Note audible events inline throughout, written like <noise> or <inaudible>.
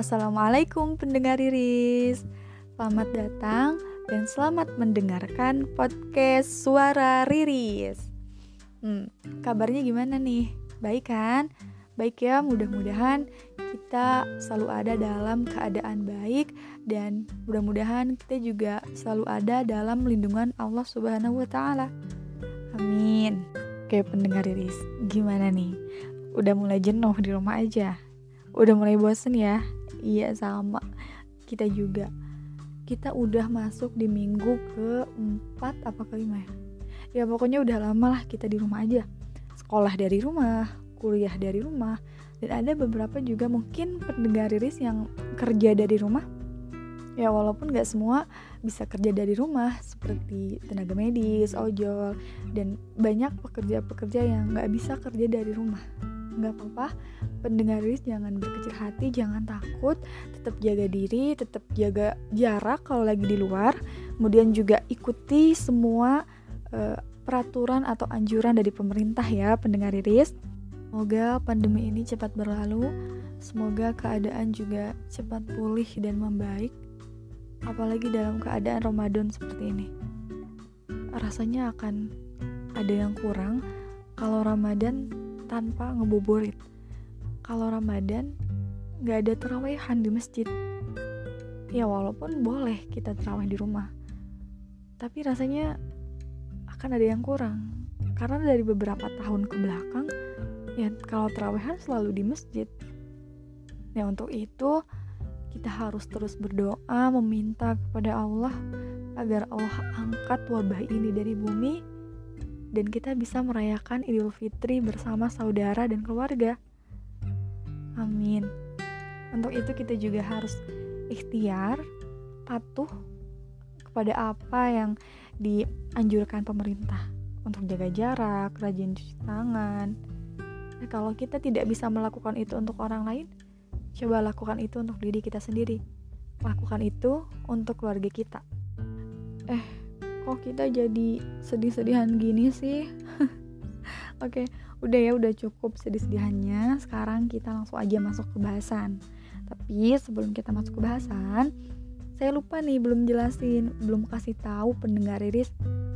Assalamualaikum pendengar Riris Selamat datang dan selamat mendengarkan podcast Suara Riris hmm, Kabarnya gimana nih? Baik kan? Baik ya, mudah-mudahan kita selalu ada dalam keadaan baik Dan mudah-mudahan kita juga selalu ada dalam lindungan Allah Subhanahu wa Ta'ala. Amin. Oke, pendengar Riris, gimana nih? Udah mulai jenuh di rumah aja? Udah mulai bosen ya? Iya sama. Kita juga. Kita udah masuk di minggu keempat apa kelima ya? Ya pokoknya udah lama lah kita di rumah aja. Sekolah dari rumah kuliah dari rumah dan ada beberapa juga mungkin pendengar riris yang kerja dari rumah. Ya walaupun gak semua bisa kerja dari rumah seperti tenaga medis, ojol dan banyak pekerja-pekerja yang gak bisa kerja dari rumah nggak apa-apa. Pendengar rilis jangan berkecil hati jangan takut. Tetap jaga diri tetap jaga jarak kalau lagi di luar. Kemudian juga ikuti semua uh, peraturan atau anjuran dari pemerintah ya pendengar rilis semoga pandemi ini cepat berlalu. Semoga keadaan juga cepat pulih dan membaik apalagi dalam keadaan Ramadan seperti ini. Rasanya akan ada yang kurang. Kalau Ramadan tanpa ngebuburit. Kalau Ramadan nggak ada terawehan di masjid. Ya walaupun boleh kita terawih di rumah, tapi rasanya akan ada yang kurang. Karena dari beberapa tahun ke belakang, ya kalau terawehan selalu di masjid. Ya untuk itu kita harus terus berdoa meminta kepada Allah agar Allah angkat wabah ini dari bumi dan kita bisa merayakan Idul Fitri bersama saudara dan keluarga. Amin. Untuk itu kita juga harus ikhtiar, patuh kepada apa yang dianjurkan pemerintah untuk jaga jarak, rajin cuci tangan. Nah, kalau kita tidak bisa melakukan itu untuk orang lain, coba lakukan itu untuk diri kita sendiri. Lakukan itu untuk keluarga kita. Eh, kok kita jadi sedih-sedihan gini sih? <laughs> Oke udah ya udah cukup sedih-sedihannya. Sekarang kita langsung aja masuk ke bahasan. Tapi sebelum kita masuk ke bahasan saya lupa nih belum jelasin belum kasih tahu pendengar riris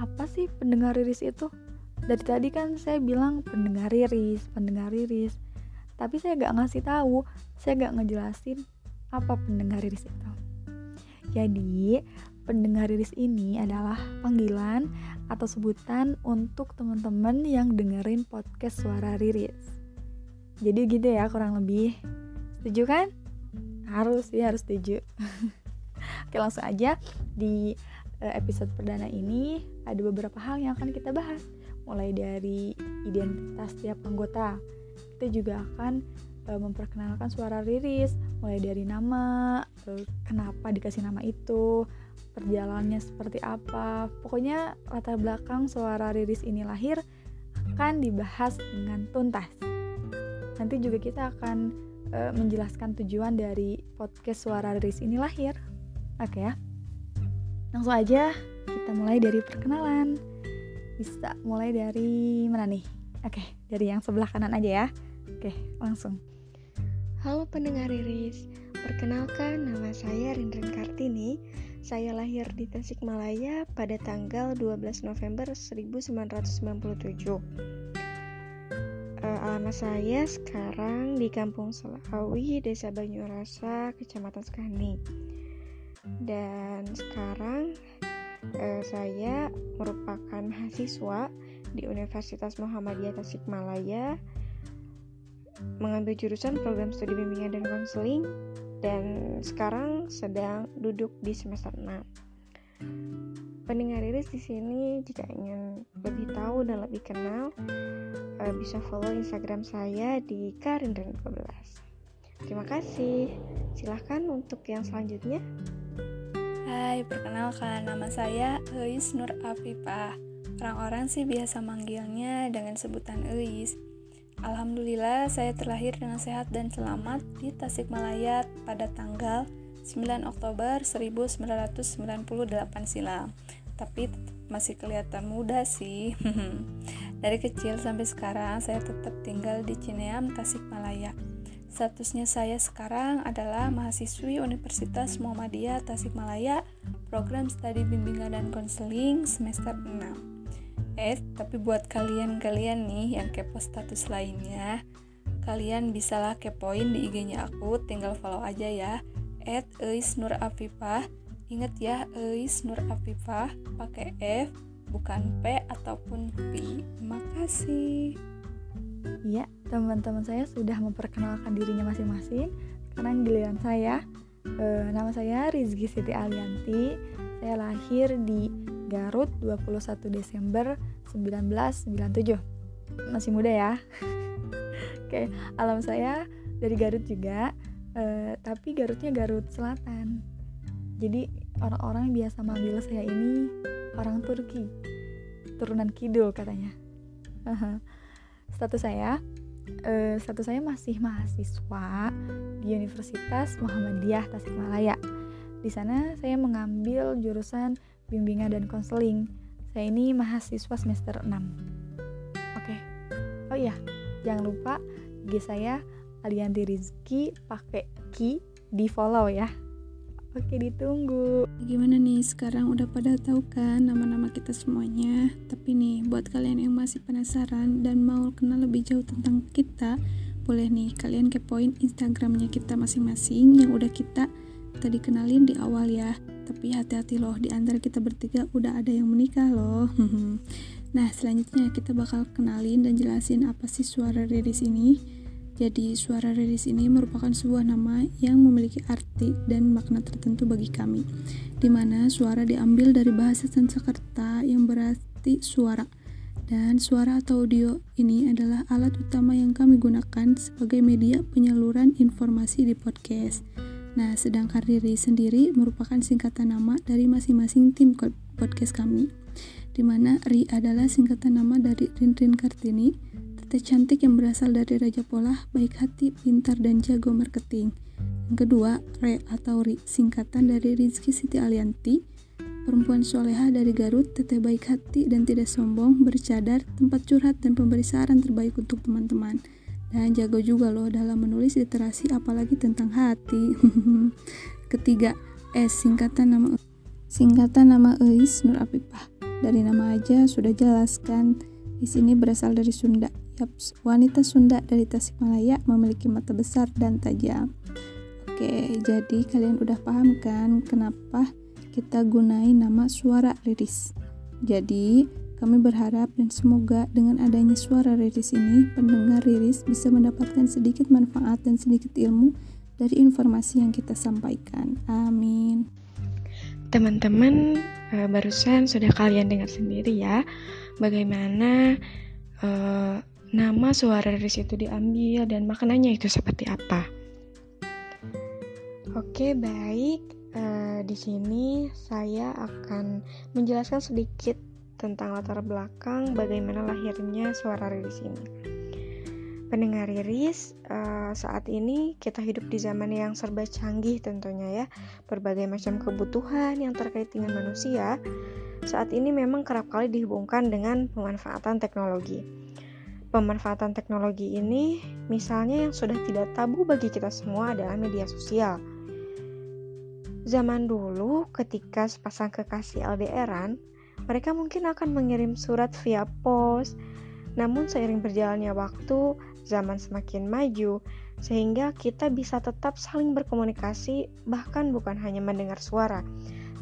apa sih pendengar riris itu? Dari tadi kan saya bilang pendengar riris pendengar riris tapi saya gak ngasih tahu saya gak ngejelasin apa pendengar riris itu. Jadi pendengar rilis ini adalah panggilan atau sebutan untuk teman-teman yang dengerin podcast suara riris. Jadi gitu ya kurang lebih. Setuju kan? Harus ya harus setuju. <laughs> Oke langsung aja di eh, episode perdana ini ada beberapa hal yang akan kita bahas. Mulai dari identitas tiap anggota. Kita juga akan memperkenalkan suara riris, mulai dari nama, eh, kenapa dikasih nama itu, perjalanannya seperti apa. Pokoknya latar belakang suara Riris ini lahir akan dibahas dengan tuntas. Nanti juga kita akan e, menjelaskan tujuan dari podcast suara Riris ini lahir. Oke ya. Langsung aja kita mulai dari perkenalan. Bisa mulai dari mana nih? Oke, dari yang sebelah kanan aja ya. Oke, langsung. Halo pendengar Riris, perkenalkan nama saya Rindren Kartini saya lahir di Tasikmalaya pada tanggal 12 November 1997. Uh, eh, alamat saya sekarang di Kampung Selawi, Desa Banyurasa, Kecamatan Sekani. Dan sekarang uh, saya merupakan mahasiswa di Universitas Muhammadiyah Tasikmalaya mengambil jurusan program studi bimbingan dan konseling dan sekarang sedang duduk di semester 6. Pendengar Iris di sini jika ingin lebih tahu dan lebih kenal uh, bisa follow Instagram saya di karindren12. Terima kasih. Silahkan untuk yang selanjutnya. Hai, perkenalkan nama saya Eis Nur Afifah. Orang-orang sih biasa manggilnya dengan sebutan Eis. Alhamdulillah saya terlahir dengan sehat dan selamat di Tasikmalaya pada tanggal 9 Oktober 1998 silam. Tapi masih kelihatan muda sih. <laughs> Dari kecil sampai sekarang saya tetap tinggal di Cineam, Tasikmalaya. Statusnya saya sekarang adalah mahasiswi Universitas Muhammadiyah Tasikmalaya, program studi bimbingan dan konseling semester 6. Eh, tapi buat kalian-kalian nih yang kepo status lainnya, kalian bisalah kepoin di IG-nya aku, tinggal follow aja ya. At Eis Nur Afifah. Ingat ya, Eis Nur Afifah pakai F, bukan P ataupun P. Makasih. Iya, teman-teman saya sudah memperkenalkan dirinya masing-masing. Sekarang giliran saya. E, nama saya Rizky Siti Alianti. Saya lahir di Garut 21 Desember 1997. Masih muda ya. <laughs> Oke, alam saya dari Garut juga, e, tapi Garutnya Garut Selatan. Jadi orang-orang biasa manggil saya ini orang Turki, turunan kidul katanya. <laughs> status saya uh, status saya masih mahasiswa di Universitas Muhammadiyah Tasikmalaya. Di sana saya mengambil jurusan bimbingan dan konseling. Saya ini mahasiswa semester 6. Oke. Okay. Oh iya, jangan lupa IG saya Alianti Rizky pakai ki di follow ya. Oke ditunggu Gimana nih sekarang udah pada tahu kan nama-nama kita semuanya Tapi nih buat kalian yang masih penasaran dan mau kenal lebih jauh tentang kita Boleh nih kalian kepoin Instagramnya kita masing-masing yang udah kita tadi kenalin di awal ya Tapi hati-hati loh di antara kita bertiga udah ada yang menikah loh <laughs> Nah selanjutnya kita bakal kenalin dan jelasin apa sih suara riris ini jadi, suara riris ini merupakan sebuah nama yang memiliki arti dan makna tertentu bagi kami, di mana suara diambil dari bahasa Sanskerta yang berarti suara. Dan suara atau audio ini adalah alat utama yang kami gunakan sebagai media penyaluran informasi di podcast. Nah, sedangkan Riri sendiri merupakan singkatan nama dari masing-masing tim podcast kami, di mana Ri adalah singkatan nama dari Rinrin Kartini, Tete cantik yang berasal dari Raja Polah, baik hati, pintar, dan jago marketing. Yang kedua, Re atau Ri, singkatan dari Rizky Siti Alianti, perempuan soleha dari Garut, teteh baik hati dan tidak sombong, bercadar, tempat curhat dan pemberi saran terbaik untuk teman-teman. Dan jago juga loh dalam menulis literasi apalagi tentang hati. <laughs> Ketiga, S singkatan nama singkatan nama Eis Nur Apipah. Dari nama aja sudah jelaskan di sini berasal dari Sunda Yaps, wanita Sunda dari Tasikmalaya memiliki mata besar dan tajam. Oke, jadi kalian udah paham kan kenapa kita gunain nama suara riris. Jadi, kami berharap dan semoga dengan adanya suara riris ini, pendengar riris bisa mendapatkan sedikit manfaat dan sedikit ilmu dari informasi yang kita sampaikan. Amin. Teman-teman, eh, barusan sudah kalian dengar sendiri ya, bagaimana uh, nama suara riris itu diambil dan maknanya itu seperti apa. Oke, baik. Uh, di sini saya akan menjelaskan sedikit tentang latar belakang bagaimana lahirnya suara riris ini. Pendengar riris, uh, saat ini kita hidup di zaman yang serba canggih tentunya ya. Berbagai macam kebutuhan yang terkait dengan manusia saat ini memang kerap kali dihubungkan dengan pemanfaatan teknologi pemanfaatan teknologi ini, misalnya yang sudah tidak tabu bagi kita semua adalah media sosial. Zaman dulu, ketika sepasang kekasih LDRan, mereka mungkin akan mengirim surat via pos. Namun seiring berjalannya waktu, zaman semakin maju, sehingga kita bisa tetap saling berkomunikasi, bahkan bukan hanya mendengar suara,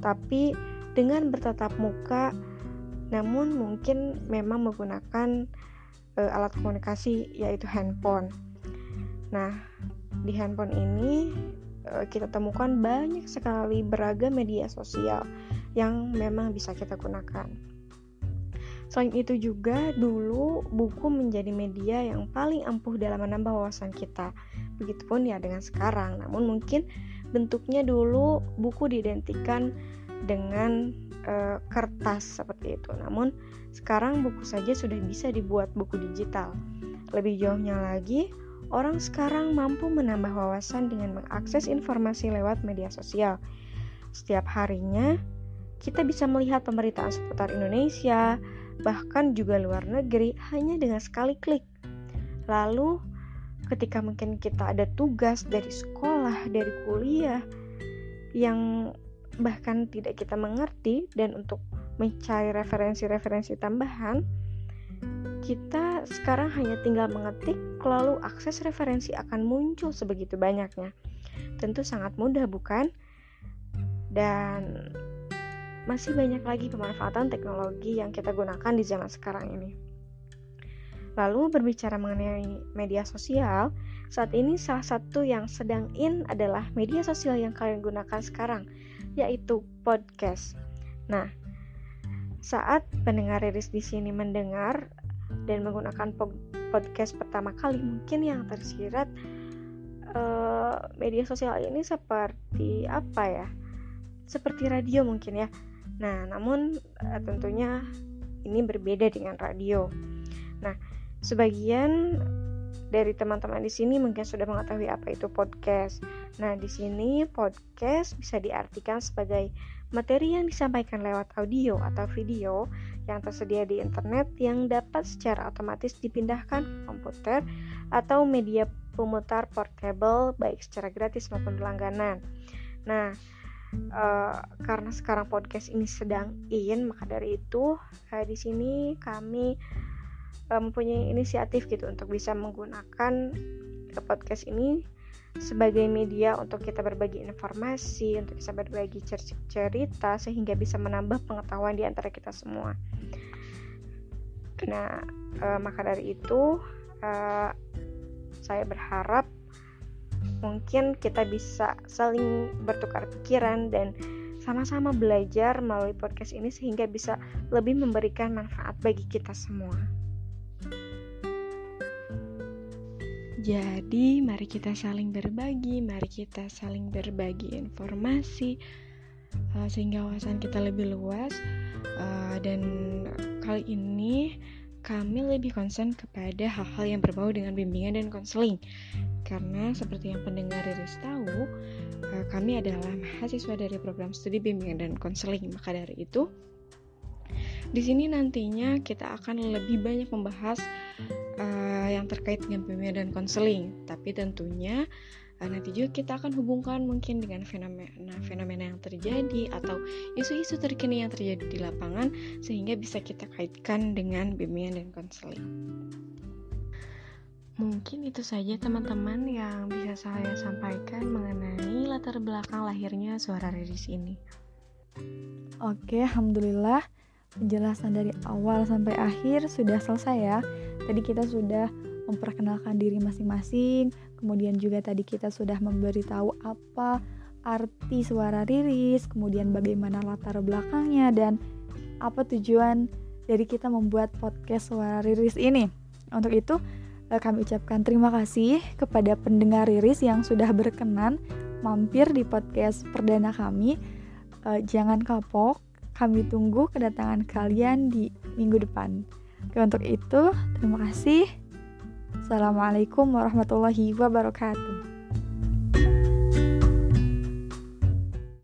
tapi dengan bertatap muka, namun mungkin memang menggunakan uh, alat komunikasi yaitu handphone. Nah, di handphone ini kita temukan banyak sekali beragam media sosial yang memang bisa kita gunakan. Selain itu juga dulu buku menjadi media yang paling ampuh dalam menambah wawasan kita. Begitupun ya dengan sekarang. Namun mungkin bentuknya dulu buku diidentikan dengan e, kertas seperti itu. Namun sekarang buku saja sudah bisa dibuat buku digital. Lebih jauhnya lagi, orang sekarang mampu menambah wawasan dengan mengakses informasi lewat media sosial. Setiap harinya, kita bisa melihat pemberitaan seputar Indonesia, bahkan juga luar negeri hanya dengan sekali klik. Lalu, ketika mungkin kita ada tugas dari sekolah, dari kuliah yang bahkan tidak kita mengerti dan untuk mencari referensi-referensi tambahan kita sekarang hanya tinggal mengetik lalu akses referensi akan muncul sebegitu banyaknya. Tentu sangat mudah bukan? Dan masih banyak lagi pemanfaatan teknologi yang kita gunakan di zaman sekarang ini. Lalu berbicara mengenai media sosial, saat ini salah satu yang sedang in adalah media sosial yang kalian gunakan sekarang, yaitu podcast. Nah, saat pendengar Riris di sini mendengar dan menggunakan podcast pertama kali, mungkin yang tersirat uh, media sosial ini seperti apa ya? Seperti radio mungkin ya. Nah, namun uh, tentunya ini berbeda dengan radio. Nah, Sebagian dari teman-teman di sini mungkin sudah mengetahui apa itu podcast. Nah, di sini podcast bisa diartikan sebagai materi yang disampaikan lewat audio atau video yang tersedia di internet yang dapat secara otomatis dipindahkan ke komputer atau media pemutar portable baik secara gratis maupun berlangganan. Nah, uh, karena sekarang podcast ini sedang in, maka dari itu uh, di sini kami mempunyai inisiatif gitu untuk bisa menggunakan podcast ini sebagai media untuk kita berbagi informasi, untuk bisa berbagi cerita sehingga bisa menambah pengetahuan di antara kita semua. Nah, e, maka dari itu e, saya berharap mungkin kita bisa saling bertukar pikiran dan sama-sama belajar melalui podcast ini sehingga bisa lebih memberikan manfaat bagi kita semua. Jadi, mari kita saling berbagi, mari kita saling berbagi informasi uh, sehingga wawasan kita lebih luas. Uh, dan kali ini kami lebih concern kepada hal-hal yang berbau dengan bimbingan dan konseling. Karena seperti yang pendengar Riris tahu, uh, kami adalah mahasiswa dari program studi bimbingan dan konseling. Maka dari itu, di sini nantinya kita akan lebih banyak membahas yang terkait dengan bimbingan dan konseling, tapi tentunya uh, nanti juga kita akan hubungkan mungkin dengan fenomena-fenomena yang terjadi atau isu-isu terkini yang terjadi di lapangan sehingga bisa kita kaitkan dengan bimbingan dan konseling. Mungkin itu saja teman-teman yang bisa saya sampaikan mengenai latar belakang lahirnya suara Riris ini. Oke, alhamdulillah penjelasan dari awal sampai akhir sudah selesai ya. Tadi kita sudah memperkenalkan diri masing-masing, kemudian juga tadi kita sudah memberitahu apa arti suara riris, kemudian bagaimana latar belakangnya dan apa tujuan dari kita membuat podcast suara riris ini. Untuk itu, eh, kami ucapkan terima kasih kepada pendengar riris yang sudah berkenan mampir di podcast perdana kami. Eh, jangan kapok, kami tunggu kedatangan kalian di minggu depan. Oke, untuk itu, terima kasih. Assalamualaikum warahmatullahi wabarakatuh.